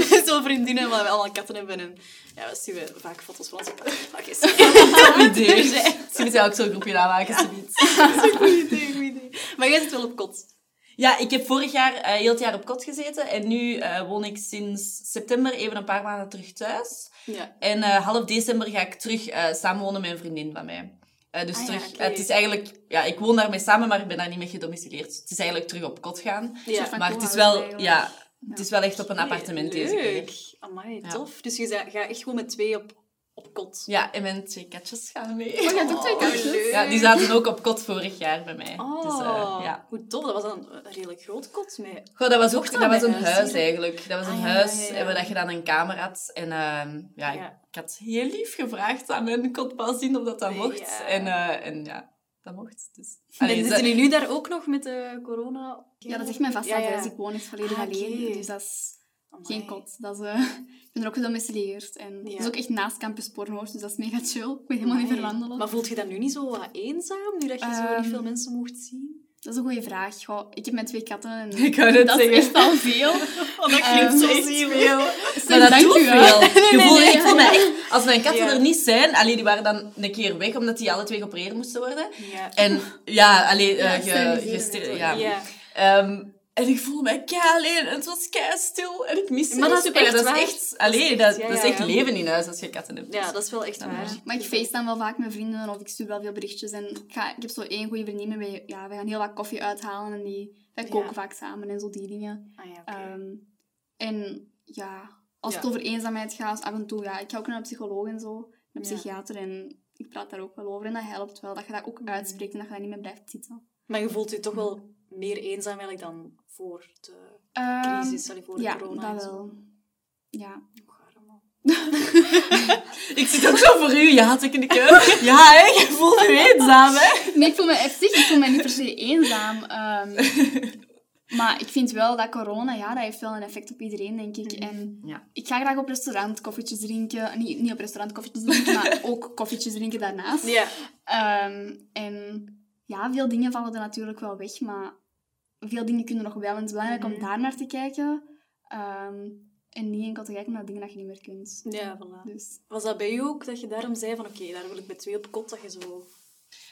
met zo'n vriendinnen waar we allemaal katten hebben. En ja, we sturen vaak foto's van ons op. [LAUGHS] Oké, sorry. [LAUGHS] [LAUGHS] Goed idee. Misschien moet je ook zo'n groepje aanmaken, zoiets. Goed idee, goed idee. Maar jij zit wel op kot. Ja, ik heb vorig jaar eh, heel het jaar op kot gezeten. En nu eh, woon ik sinds september even een paar maanden terug thuis. Ja. En eh, half december ga ik terug eh samenwonen met een vriendin van mij. Eh, dus Ah ja, terug, het is eigenlijk, ja, ik woon daarmee samen, maar ik ben daar niet mee gedomicileerd. Het is eigenlijk terug op kot gaan. Ja. maar het is wel, ja, het is wel echt op een appartement deze keer. Leuk. Amai, Ja. tof. Dus je gaat echt gewoon met twee op, op kot. Ja, en mijn twee katjes gaan mee. Oh, je hebt ook twee Oh, katjes? leuk. Ja, die zaten ook op kot vorig jaar bij mij. Oh, Dus, eh, ja. hoe tof. Dat was dan een redelijk groot kot. Met... Goh, dat was ook dat was een huis, eigenlijk. Dat was een Ah, ja, huis ja, ja. en waar je dan een kamer had. En ehm, ja, Ja. ik had heel lief gevraagd aan mijn kotbazin of dat dat mocht. Ja. En, eh, en ja, dat mocht. Dus. En zitten jullie nu daar ook nog met de corona? Ja, dat is echt mijn vaste Ja. Ik woon echt volledig Ah, alleen. Dus dat is Amai. geen kot. Dat is, eh, [LAUGHS] ik ben er ook gedomicileerd. En Ja. dat is ook echt naast Campus Pornhorst, dus dat is mega chill. Ik ben helemaal niet verwandelen. Maar voelt je dat nu niet zo wat eenzaam, nu dat je zo Ehm. niet veel mensen mocht zien? Dat is een goede vraag. Goh, ik heb mijn twee katten en [LAUGHS] Ik dat zeggen. is echt al veel. [LAUGHS] Oh, dat klinkt zo veel. Zeg, Maar dat dank doet u wel. veel. [LAUGHS] Je Nee, voelt- nee, ik voel me echt... Als mijn katten Ja. er niet zijn... Allee, die waren dan een keer weg, omdat die alle twee geopereerd moesten worden. Ja. En ja, allee, Ja, eh, ge- en zo. ja. Ja. En ik voelde me kei alleen en het was kei stil en ik miste Maar het dat is echt dat is echt, allee, Dat is echt- ja, dat is ja, echt ja. leven in huis als je katten hebt. ja, dat is wel echt waar. Maar ik facetime wel vaak met vrienden of ik stuur wel veel berichtjes. En ik, ga, ik heb zo één goede vriendin en wij, ja, wij gaan heel wat koffie uithalen en die, wij koken Ja. vaak samen en zo die dingen. Ah. Ehm, en ja, als het over eenzaamheid gaat, af en toe, ja, ik ga ook naar een psycholoog en zo, een Ja. psychiater en ik praat daar ook wel over en dat helpt wel, dat je dat ook Mhm. uitspreekt en dat je daar niet meer blijft zitten. Maar je voelt je toch wel meer eenzaam eigenlijk dan voor de Ehm, crisis, allee, voor de ja, corona dat wel. Ja. [LAUGHS] Ik zit ook zo voor u ja te knikken. Ja, hè, je voelt je eenzaam, hè. Nee, ik voel me echt ik voel me niet per se eenzaam. ehm, [LAUGHS] maar ik vind wel dat corona, ja, dat heeft wel een effect op iedereen, denk ik. En Ja. ik ga graag op restaurant koffietjes drinken. Niet, niet op restaurant koffietjes drinken, maar [LAUGHS] ook koffietjes drinken daarnaast. Ja. Ehm, en ja, veel dingen vallen er natuurlijk wel weg, maar veel dingen kunnen nog wel. En het is belangrijk Mhm. om daar naar te kijken. Ehm, en niet enkel te kijken naar dingen dat je niet meer kunt. Ja, voilà. Dus Was dat bij u ook, dat je daarom zei van oké, daar wil ik met twee op kot, dat je zo...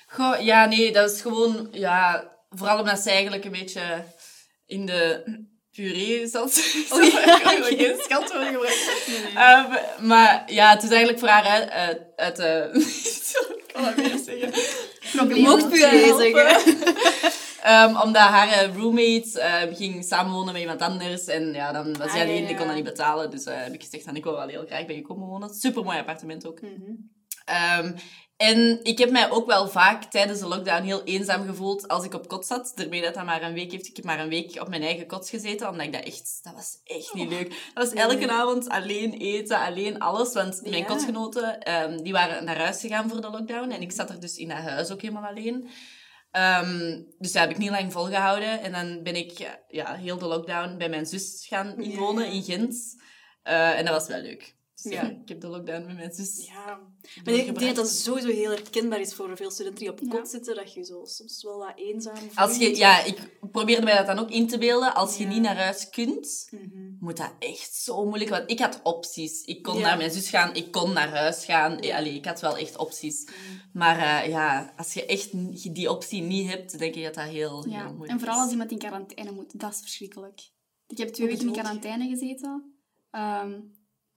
Goh, ja, nee, dat is gewoon... Ja, vooral omdat ze eigenlijk een beetje in de puree zat. [LAUGHS] Oh, ja, Ik wil geen scheldwoorden gebruiken. Ehm, maar ja, het is eigenlijk voor haar uit... uit, uit de... [LAUGHS] Ik kan dat weer zeggen. problemen. mocht ook. puree zeggen. [LAUGHS] Ehm, omdat haar eh, roommate ehm, ging samenwonen met iemand anders. En ja, dan was Ah, hij alleen, ja, kon dat niet betalen. Dus eh, heb ik gezegd, van, ik wil wel heel graag bij je komen wonen. Super mooi appartement ook. Ehm, en ik heb mij ook wel vaak tijdens de lockdown heel eenzaam gevoeld als ik op kot zat. Daarmee dat dat maar een week heeft. Ik heb maar een week op mijn eigen kot gezeten, omdat ik dat echt... Dat was echt niet leuk. Dat was elke Nee. avond alleen eten, alleen alles. Want mijn Ja. kotgenoten, die waren naar huis gegaan voor de lockdown. En ik zat er dus in dat huis ook helemaal alleen. Ehm, dus dat heb ik niet lang volgehouden. En dan ben ik ja, heel de lockdown bij mijn zus gaan Ja. inwonen in Gent. Eh, en dat was wel leuk. Dus ja, Ja. ik heb de lockdown met mijn zus Ja. Maar ik denk dat dat sowieso heel herkenbaar is voor veel studenten die op Ja. kot zitten, dat je zo soms wel wat eenzaam voelt. Als je, ja, ik probeerde mij dat dan ook in te beelden. Als je Ja. niet naar huis kunt, Mhm. moet dat echt zo moeilijk. Want ik had opties. Ik kon Ja. naar mijn zus gaan, ik kon naar huis gaan. Ja. Allee, ik had wel echt opties. Maar eh, ja, als je echt die optie niet hebt, denk ik dat dat heel, heel Ja, moeilijk en vooral is. als iemand in quarantaine moet, dat is verschrikkelijk. Ik heb twee Wat weken in quarantaine gezeten. Ehm,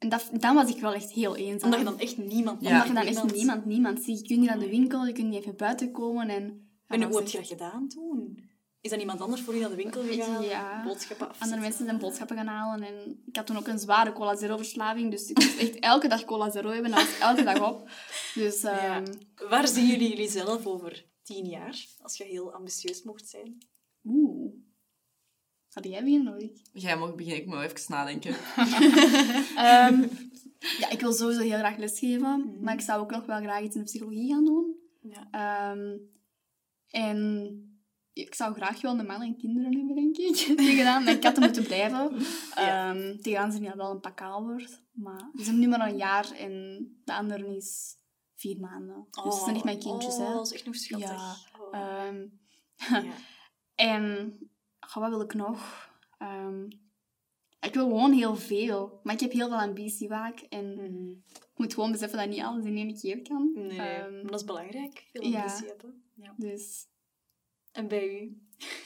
en dat, dan was ik wel echt heel eenzaam. Omdat je dan echt niemand... Ja. Omdat je dan echt niemand, niemand ziet. Je kunt niet naar de winkel, je kunt niet even buiten komen. En, En hoe heb je dat gedaan toen? Is dan iemand anders voor je naar de winkel gegaan? Ja. Boodschappen? Andere mensen zijn boodschappen gaan halen. En ik had toen ook een zware cola zero verslaving. Dus ik moest echt elke dag cola zero hebben. Dat was elke dag op. Dus Ja. ehm, Waar zien jullie jullie zelf over tien jaar? Als je heel ambitieus mocht zijn. oeh. Had jij beginnen of ik? Jij mag beginnen, ik moet even nadenken. [LAUGHS] Ehm, ja, ik wil sowieso heel graag lesgeven. Mhm. Maar ik zou ook nog wel graag iets in de psychologie gaan doen. Ja. Ehm, en ik zou graag wel een man en kinderen hebben, denk ik. Tegen dan mijn katten moeten blijven. [LAUGHS] Ja. Zijn die al wel een pakaal wordt. Maar die zijn nu maar een jaar en de andere is vier maanden. Dus dat zijn echt mijn kindjes, oh, hè. dat is echt nog schattig. Ja, Oh. Ja. [LAUGHS] en wat wil ik nog? Ehm, ik wil gewoon heel veel. Maar ik heb heel veel ambitie vaak. En Mhm. ik moet gewoon beseffen dat niet alles in één keer kan. Nee. Ehm, maar dat is belangrijk. Veel ja. ambitie hebben. Ja. dus En bij u?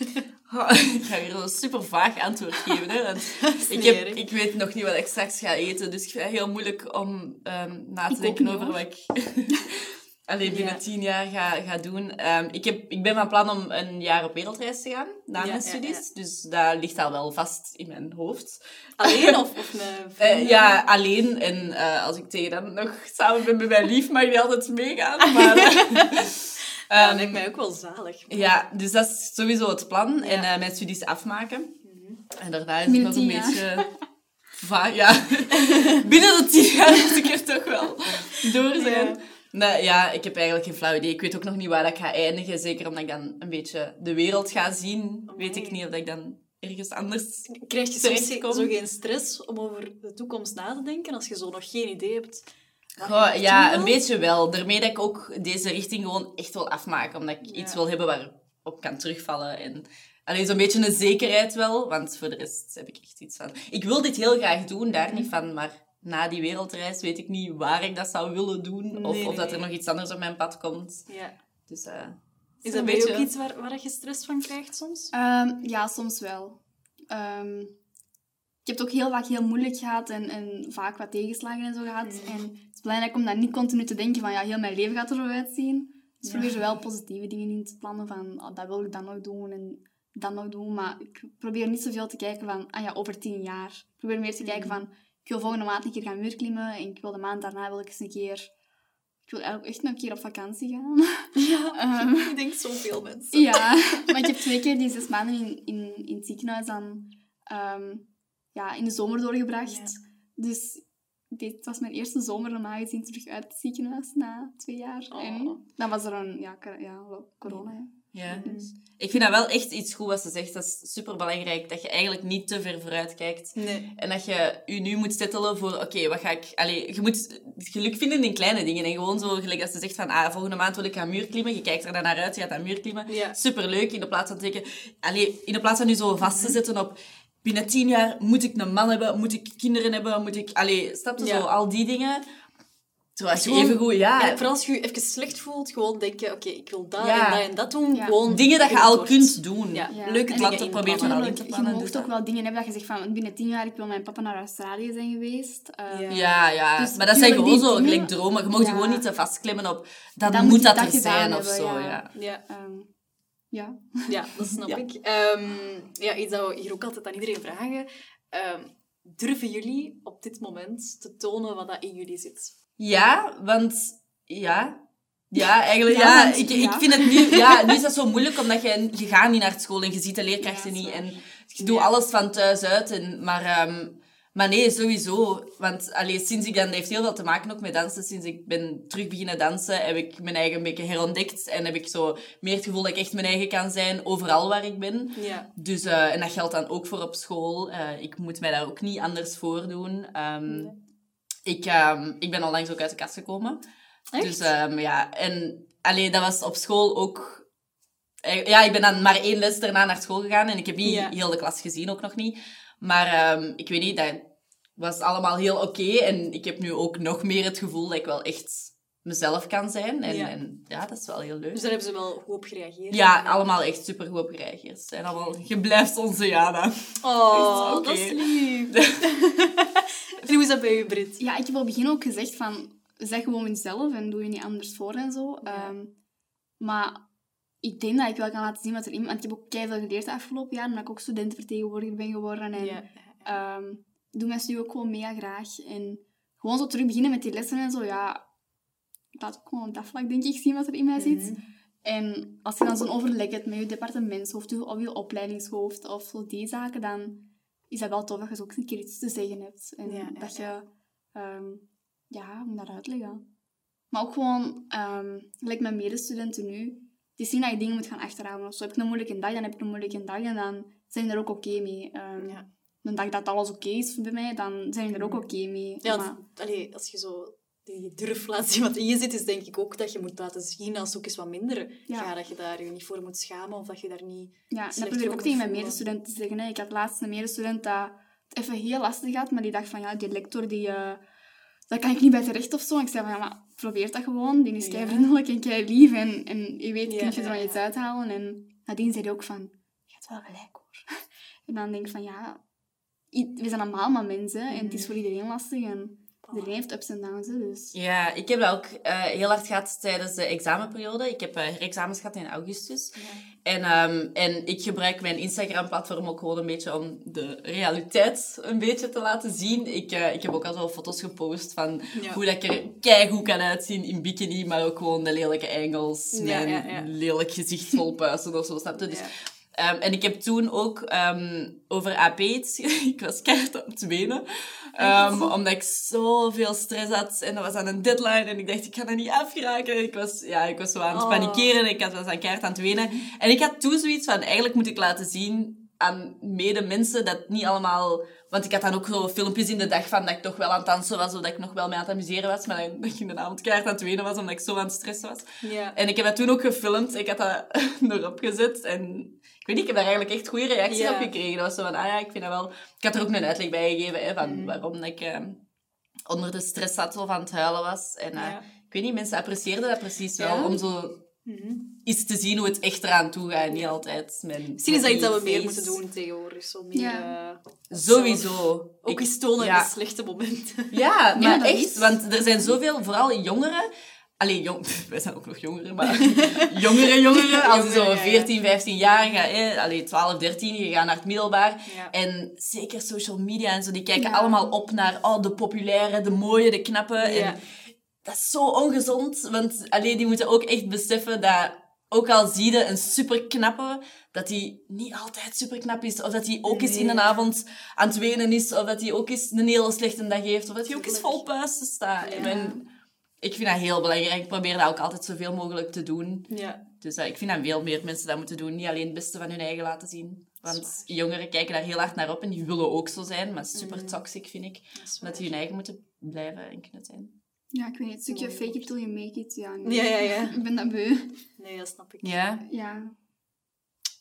[LAUGHS] Oh, ik ga weer een super vaag antwoord geven. Hè, want [LAUGHS] ik, heb, ik weet nog niet wat ik straks ga eten. Dus ik vind het heel moeilijk om ehm, na te Ik denken over wat ik [LAUGHS] alleen binnen Ja. tien jaar ga, ga doen. Ehm, ik, heb, ik ben van plan om een jaar op wereldreis te gaan na Ja, mijn ja, studies. Dus dat ligt al wel vast in mijn hoofd. Alleen [LAUGHS] of, of een Eh, ja, alleen. En eh, als ik tegen dan nog samen ben met mijn lief, mag die altijd meegaan. Maar, [LAUGHS] Ja, dat ehm, lijkt mij ook wel zalig. ja, dus dat is sowieso het plan. En eh, mijn studies afmaken. Mhm. En daarna is het nog een beetje... [LAUGHS] Va ja, binnen de tien jaar moet ik er toch wel door zijn. Nee, ja, ik heb eigenlijk geen flauw idee. Ik weet ook nog niet waar ik ga eindigen. Zeker omdat ik dan een beetje de wereld ga zien. Weet ik niet of ik dan ergens anders... Krijg je soms zo geen stress om over de toekomst na te denken als je zo nog geen idee hebt? Goh, ja, een beetje wel. Daarmee dat ik ook deze richting gewoon echt wil afmaken. Omdat ik Ja. iets wil hebben waar, op kan terugvallen. En alleen zo'n beetje een zekerheid wel, want voor de rest heb ik echt iets van... Ik wil dit heel graag doen, daar niet van, maar na die wereldreis weet ik niet waar ik dat zou willen doen. of, Nee, of dat er nog iets anders op mijn pad komt. Ja. Dus eh, Is een dat bij beetje- ook iets waar, waar je stress van krijgt soms? Ehm, ja, soms wel. Ehm, ik heb het ook heel vaak heel moeilijk gehad en, en vaak wat tegenslagen en zo gehad. En het is belangrijk om dan niet continu te denken van ja, heel mijn leven gaat er zo uitzien. Dus probeer zo wel positieve dingen in te plannen van oh, dat wil ik dan nog doen en dat nog doen. Maar ik probeer niet zoveel te kijken van ah ja, over tien jaar. Ik probeer meer te kijken van ik wil volgende maand een keer gaan muurklimmen en ik wil de maand daarna wil ik eens een keer... Ik wil eigenlijk echt nog een keer op vakantie gaan. [LAUGHS] Ja, [LAUGHS] Ehm, ik denk zoveel mensen. ja, maar ik heb twee keer die zes maanden in, in, in het ziekenhuis dan ehm, ja, in de zomer doorgebracht. Dus dit was mijn eerste zomer normaal gezien terug uit het ziekenhuis na twee jaar. Oh. En dan was er een ja, ja, corona. Ja. Ik vind dat wel echt iets goed wat ze zegt. Dat is superbelangrijk. Dat je eigenlijk niet te ver vooruit kijkt. Nee. En dat je je nu moet settelen voor, oké, wat ga ik... Allee, je moet geluk vinden in kleine dingen. En gewoon zo, gelijk als ze zegt van, ah, volgende maand wil ik gaan muurklimmen. Je kijkt er dan naar uit, je gaat aan muurklimmen. Ja. Superleuk. In de plaats van te denken... Allee, in de plaats van nu zo vast te zetten op... Binnen tien jaar moet ik een man hebben, moet ik kinderen hebben, moet ik... Allee, snap je Ja. zo? Al die dingen. Zoals je even goed... Ja, vooral als je je even slecht voelt, gewoon denken, oké, ik wil dat Ja. en dat en dat doen. Ja. Gewoon dingen dat je al kunt doen. Ja, Ja. leuke En dingen dat Tuurlijk, te je plannen, mocht dus ook dat- wel dingen hebben dat je zegt van binnen tien jaar ik wil met papa naar Australië zijn geweest. Ehm, Ja. Ja, ja. Dus maar dat zijn gewoon zo dingen- gelijk dromen. Je mag je Ja. gewoon niet te vastklemmen op... Dan, Dan moet je dat dat er zijn of hebben, zo, ja. ja. Ja, ehm, ja. ja, dat snap [LAUGHS] Ja. ik. Ehm, ja, iets dat we hier ook altijd aan iedereen vragen. Ehm, durven jullie op dit moment te tonen wat dat in jullie zit? Ja, want... Ja... Ja, eigenlijk, Ja, ja. want- ik, ik vind het nu... Ja, nu is dat zo moeilijk, [LAUGHS] omdat je, je gaat niet naar school en je ziet de leerkrachten niet. En je doet alles van thuis uit. En, maar, ehm, maar nee, sowieso. Want allee, sinds ik dan... Dat heeft heel veel te maken ook met dansen. Sinds ik ben terug beginnen dansen, heb ik mijn eigen een beetje herontdekt. En heb ik zo meer het gevoel dat ik echt mijn eigen kan zijn, overal waar ik ben. Ja. Dus, eh, en dat geldt dan ook voor op school. Eh, ik moet mij daar ook niet anders voor doen. Ehm, ik, ehm, ik ben onlangs ook uit de kast gekomen. Echt? Dus ehm, ja, en alleen dat was op school ook... eh, Ja, ik ben dan maar één les daarna naar school gegaan en ik heb niet Ja. heel de klas gezien, ook nog niet. Maar ehm, ik weet niet, dat was allemaal heel oké. en ik heb nu ook nog meer het gevoel dat ik wel echt mezelf kan zijn. En Ja. en, ja dat is wel heel leuk. Dus daar hebben ze wel goed op gereageerd. Ja, allemaal echt super goed op gereageerd. Ze zijn allemaal, je blijft onze Jana. Oh, [LAUGHS] Oké. dat is lief. [LAUGHS] en hoe is dat bij u, Brit? Ja, ik heb op het begin ook gezegd van, zeg gewoon jezelf en doe je niet anders voor en zo. Ehm, maar ik denk dat ik wel kan laten zien wat er in... Want ik heb ook keihard geleerd de afgelopen jaar, omdat ik ook studentenvertegenwoordiger ben geworden. En Ja. ehm, doe mijn studie ook gewoon mega graag. En gewoon zo terug beginnen met die lessen en zo, ja... Laat ook gewoon op dat vlak, denk ik, zien wat er in mij zit. Mhm. En als je dan zo'n overleg hebt met je departementshoofd of je opleidingshoofd of zo die zaken, dan is dat wel tof dat je ook een keer iets te zeggen hebt. En Ja, dat je, ehm, ja, moet dat uitleggen? Maar ook gewoon, ehm gelijk mijn medestudenten nu, die zien dat je dingen moet gaan achterhalen. Of zo heb ik een moeilijke dag, dan heb ik een moeilijke dag en dan zijn die er ook oké mee. Ehm, Ja. Een dag dat alles oké is bij mij, dan zijn die er ook oké mee. Ja, Maar- allee, als je zo die durf laat zien wat in je zit, is denk ik ook dat je moet laten zien als ook eens wat minder Ja. Dat je daar je niet voor moet schamen of dat je daar niet... Ja, dat probeer ik ook tegen mijn medestudenten te zeggen. Hè. Ik had laatst een medestudent dat het even heel lastig had, maar die dacht van, ja, die lector, die, eh daar kan ik niet bij terecht of zo. En ik zei van, ja, maar probeer dat gewoon. Die is kei vriendelijk en kei lief. En, en je weet, Ja, kun je er ja, wel iets ja. uithalen. En nadien zei hij ook van, je hebt wel gelijk hoor. [LAUGHS] En dan denk ik van, ja, we zijn allemaal maar mensen. En het is voor iedereen lastig. En iedereen heeft ups en downs. Dus. Ja, ik heb dat ook eh, heel hard gehad tijdens de examenperiode. Ik heb eh, herexamens gehad in augustus. En, ehm, en ik gebruik mijn Instagram-platform ook gewoon een beetje om de realiteit een beetje te laten zien. Ik, eh, ik heb ook al zo foto's gepost van Ja. hoe dat ik er keigoed kan uitzien in bikini, maar ook gewoon de lelijke engels, Ja, mijn lelijk gezicht vol puisten of zo, snap je? Dus, Ehm, en ik heb toen ook ehm, over AP iets... [LAUGHS] ik was keihard aan het wenen. Ehm, omdat ik zoveel stress had en dat was aan een deadline en ik dacht, ik ga dat niet afgeraken. Ik was, ja, ik was zo aan het Oh. panikeren en ik had- was aan keihard aan het wenen. En ik had toen zoiets van, eigenlijk moet ik laten zien aan medemensen dat het niet allemaal... Want ik had dan ook zo filmpjes in de dag van dat ik toch wel aan het dansen was, of dat ik nog wel mee aan het amuseren was, maar [LAUGHS] dat ik in de avond keihard aan het wenen was, omdat ik zo aan het stressen was. Ja. En ik heb dat toen ook gefilmd. Ik had dat [LAUGHS] erop gezet. En ik weet niet, ik heb daar eigenlijk echt goede reacties op gekregen. Dat was zo van, ah ja, ik vind dat wel... Ik had er ook een uitleg bij gegeven, hè, van waarom ik eh, onder de stress zat, zo van het huilen was. En eh, Ja. ik weet niet, mensen apprecieerden dat precies wel, Ja. om zo Mhm. iets te zien hoe het echt eraan toe gaat. en Niet altijd mijn Misschien is dat iets dat we meer moeten doen tegenwoordig. Zo meer, Ja. eh, Sowieso. ook eens tonen ja. in slechte momenten. Ja, maar dat echt. is. Want er zijn zoveel, vooral jongeren... Allee, jong, wij zijn ook nog jongeren, maar [LAUGHS] jongere jongeren, als je zo Jongeren, ja, ja. 14, 15 jaar gaat, eh, allee, 12, 13, je gaat naar het middelbaar. Ja. En zeker social media en zo, die kijken Ja. allemaal op naar oh, de populaire, de mooie, de knappe. Ja. En dat is zo ongezond, want allee, die moeten ook echt beseffen dat, ook al zie je een superknappe, dat die niet altijd superknap is. Of dat hij ook eens in een avond aan het wenen is. Of dat hij ook eens een hele slechte dag heeft. Of dat hij ook eens vol puisten staat. Ja. En ik vind dat heel belangrijk. Ik probeer dat ook altijd zoveel mogelijk te doen. Ja. Dus eh, ik vind dat veel meer mensen dat moeten doen. Niet alleen het beste van hun eigen laten zien. Want jongeren kijken daar heel hard naar op en die willen ook zo zijn. Maar super toxic vind ik. Dat die hun eigen moeten blijven en kunnen zijn. Ja, ik weet niet. Het stukje fake it till you make it. Ja, nee. Ja, ja, ja. [LAUGHS] Ik ben dat beu. Nee, dat snap ik. Ja. Ja.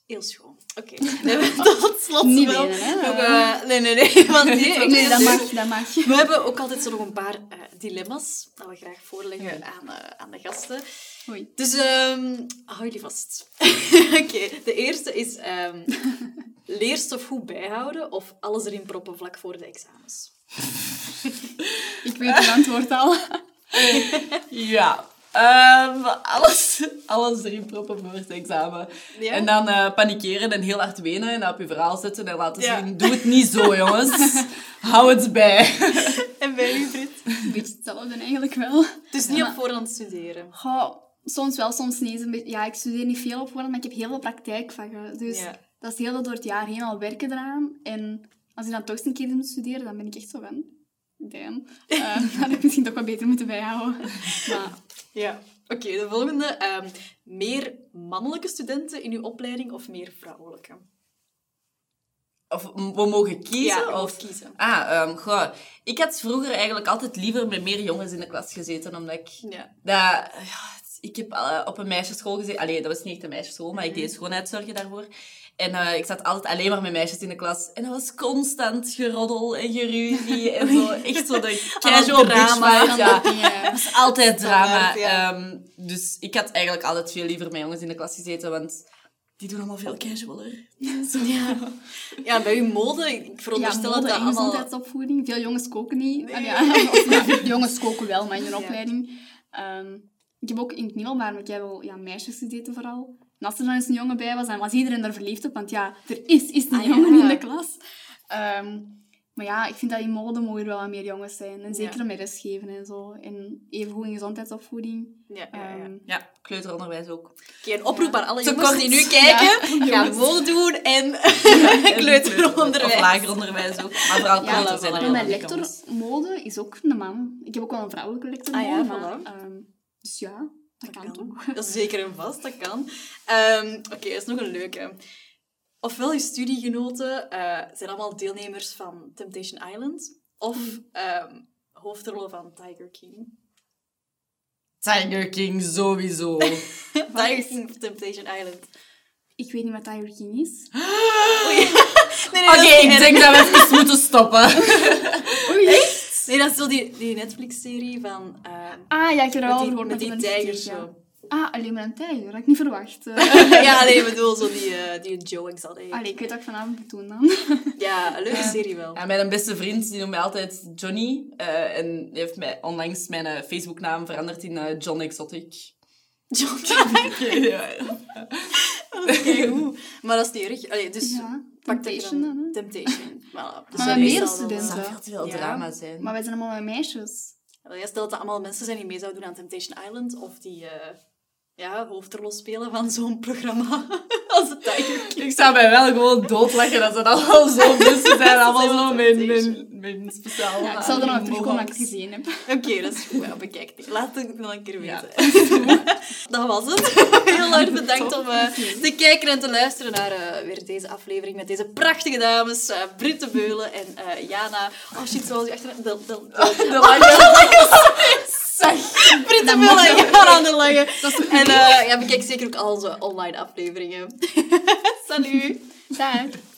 Heel schoon. Oké. [LAUGHS] We hebben tot slot Niet wel wenen, hè. nog, eh, nee, nee, nee. [LAUGHS] Want nee, Nee, dat mag, dat mag. We hebben ook altijd zo nog een paar eh, dilemma's dat we graag voorleggen Ja. aan, eh, aan de gasten. Oei. Dus ehm hou jullie vast. [LAUGHS] Oké, de eerste is ehm leerstof goed bijhouden of alles erin proppen vlak voor de examens. Ik weet het antwoord al. Ja. Ehm, alles, alles erin proppen voor het examen. Ja? En dan eh, panikeren en heel hard wenen en op je verhaal zetten en laten Ja. zien. Doe het niet zo, jongens. [LAUGHS] Hou het bij. En bij u, Brit? Een beetje hetzelfde eigenlijk wel. Dus niet Ja. op voorhand studeren. Goh, soms wel, soms niet. Een beetje- Ja, ik studeer niet veel op voorhand, maar ik heb heel veel praktijkvakken. Dus Ja. dat is heel veel door het jaar heen al werken eraan. En als ik dan toch eens een keer moet studeren, dan ben ik echt zo van... Damn. Eh, [LAUGHS] dat had ik misschien toch wat beter moeten bijhouden. Maar Ja. Oké, de volgende. ehm, meer mannelijke studenten in uw opleiding of meer vrouwelijke? Of we mogen kiezen? Ja, of kiezen. Ah, ehm, goh. Ik had vroeger eigenlijk altijd liever met meer jongens in de klas gezeten, omdat ik... Ja. Dat, ja, ik heb op een meisjesschool gezeten. Allee, dat was niet echt een meisjesschool, maar ik deed schoonheidszorgen daarvoor. En eh, ik zat altijd alleen maar met meisjes in de klas. En dat was constant geroddel en geruzie [LAUGHS] en zo. Echt zo de casual drama. bitch vibes, ja. ja. Het was altijd drama. Standaard, ja. Ehm, dus ik had eigenlijk altijd veel liever met jongens in de klas gezeten, want die doen allemaal veel casualer. [LAUGHS] Ja. ja, bij uw mode, ik Ja, veronderstel mode dat dat allemaal... gezondheidsopvoeding. Veel jongens koken niet. Ah, ja. [LAUGHS] Jongens koken wel, maar in hun opleiding. Ehm, ik heb ook in het middelbaar, maar ik heb wel ja, meisjes gezeten vooral. En als er dan eens een jongen bij was, dan was iedereen daar verliefd op. Want ja, er is, is een Ah, ja. jongen in de klas. Ehm, maar ja, ik vind dat in mode mogen er wel wat meer jongens zijn. En zeker Ja. met lesgeven en zo. En evengoed in gezondheidsopvoeding. Ja, ja, ja. Ehm, Ja, kleuteronderwijs ook. Oké, een oproep aan alle jongens kort. die nu [LAUGHS] kijken. Ga mode doen en kleuteronderwijs. Of lager onderwijs ook. Maar vooral Ja, kleuter zijn er mijn lector mode is ook een man. Ik heb ook wel een vrouwelijke lector Ah ja, mode, maar, ehm, dus ja, dat, kan, toch. Dat is zeker een vast, dat kan. Ehm, Oké, dat is nog een leuke. Ofwel, je studiegenoten eh, zijn allemaal deelnemers van Temptation Island, of ehm hoofdrollen van Tiger King. Tiger King sowieso. [LAUGHS] Tiger King of Temptation Island. Ik weet niet wat Tiger King is. [GASPS] [LAUGHS] Nee, nee, Oké, dat is- ik denk dat we even moeten stoppen. [LAUGHS] Nee, dat is zo die, die Netflix-serie van... ehm, Ah ja, ik heb er met over die, gehoord. met die zo. Ah, alleen maar een tijger. Dat had ik niet verwacht. [LAUGHS] [LAUGHS] Ja, nee, ik bedoel, zo die, eh die Joe Xander. Allee, ik weet wat ik vanavond moet doen dan. [LAUGHS] Ja, een leuke serie wel. Ja, mijn beste vriend die noemt mij altijd Johnny. eh, en die heeft mij onlangs mijn eh, Facebook-naam veranderd in John Exotic. John ja, Oké, goed. Maar dat is niet erg. Allee, dus Ja, dat Temptation dan, hè? Temptation. [LAUGHS] Voilà. Dus Maar dat meer studenten. Het zou veel te veel Ja. drama zijn. Maar wij zijn allemaal meisjes. Jij stelt dat allemaal mensen zijn die mee zouden doen aan Temptation Island, of die eh, ja, hoofdrol spelen van zo'n programma [LAUGHS] Als het eigenlijk... Ik zou mij wel gewoon doodlachen als [LAUGHS] het allemaal zo mensen zijn. Allemaal zo mijn, mijn, mijn speciaal... Ja, ik zal er nog terugkomen als ik het gezien heb. Oké, dat is goed. Ja, bekijk het. Laat het nog een keer Ja. weten. [LAUGHS] dat was het. [LAUGHS] Heel erg bedankt om eh, te kijken en te luisteren naar eh, weer deze aflevering met deze prachtige dames. Britt de Beulen en Jana. Oh shit, zoals je achter... De, de, de, De [LAUGHS] lange... Britt de Beulen en Jana de Lange. En ja, bekijk zeker ook al onze online afleveringen. Salut! Dag.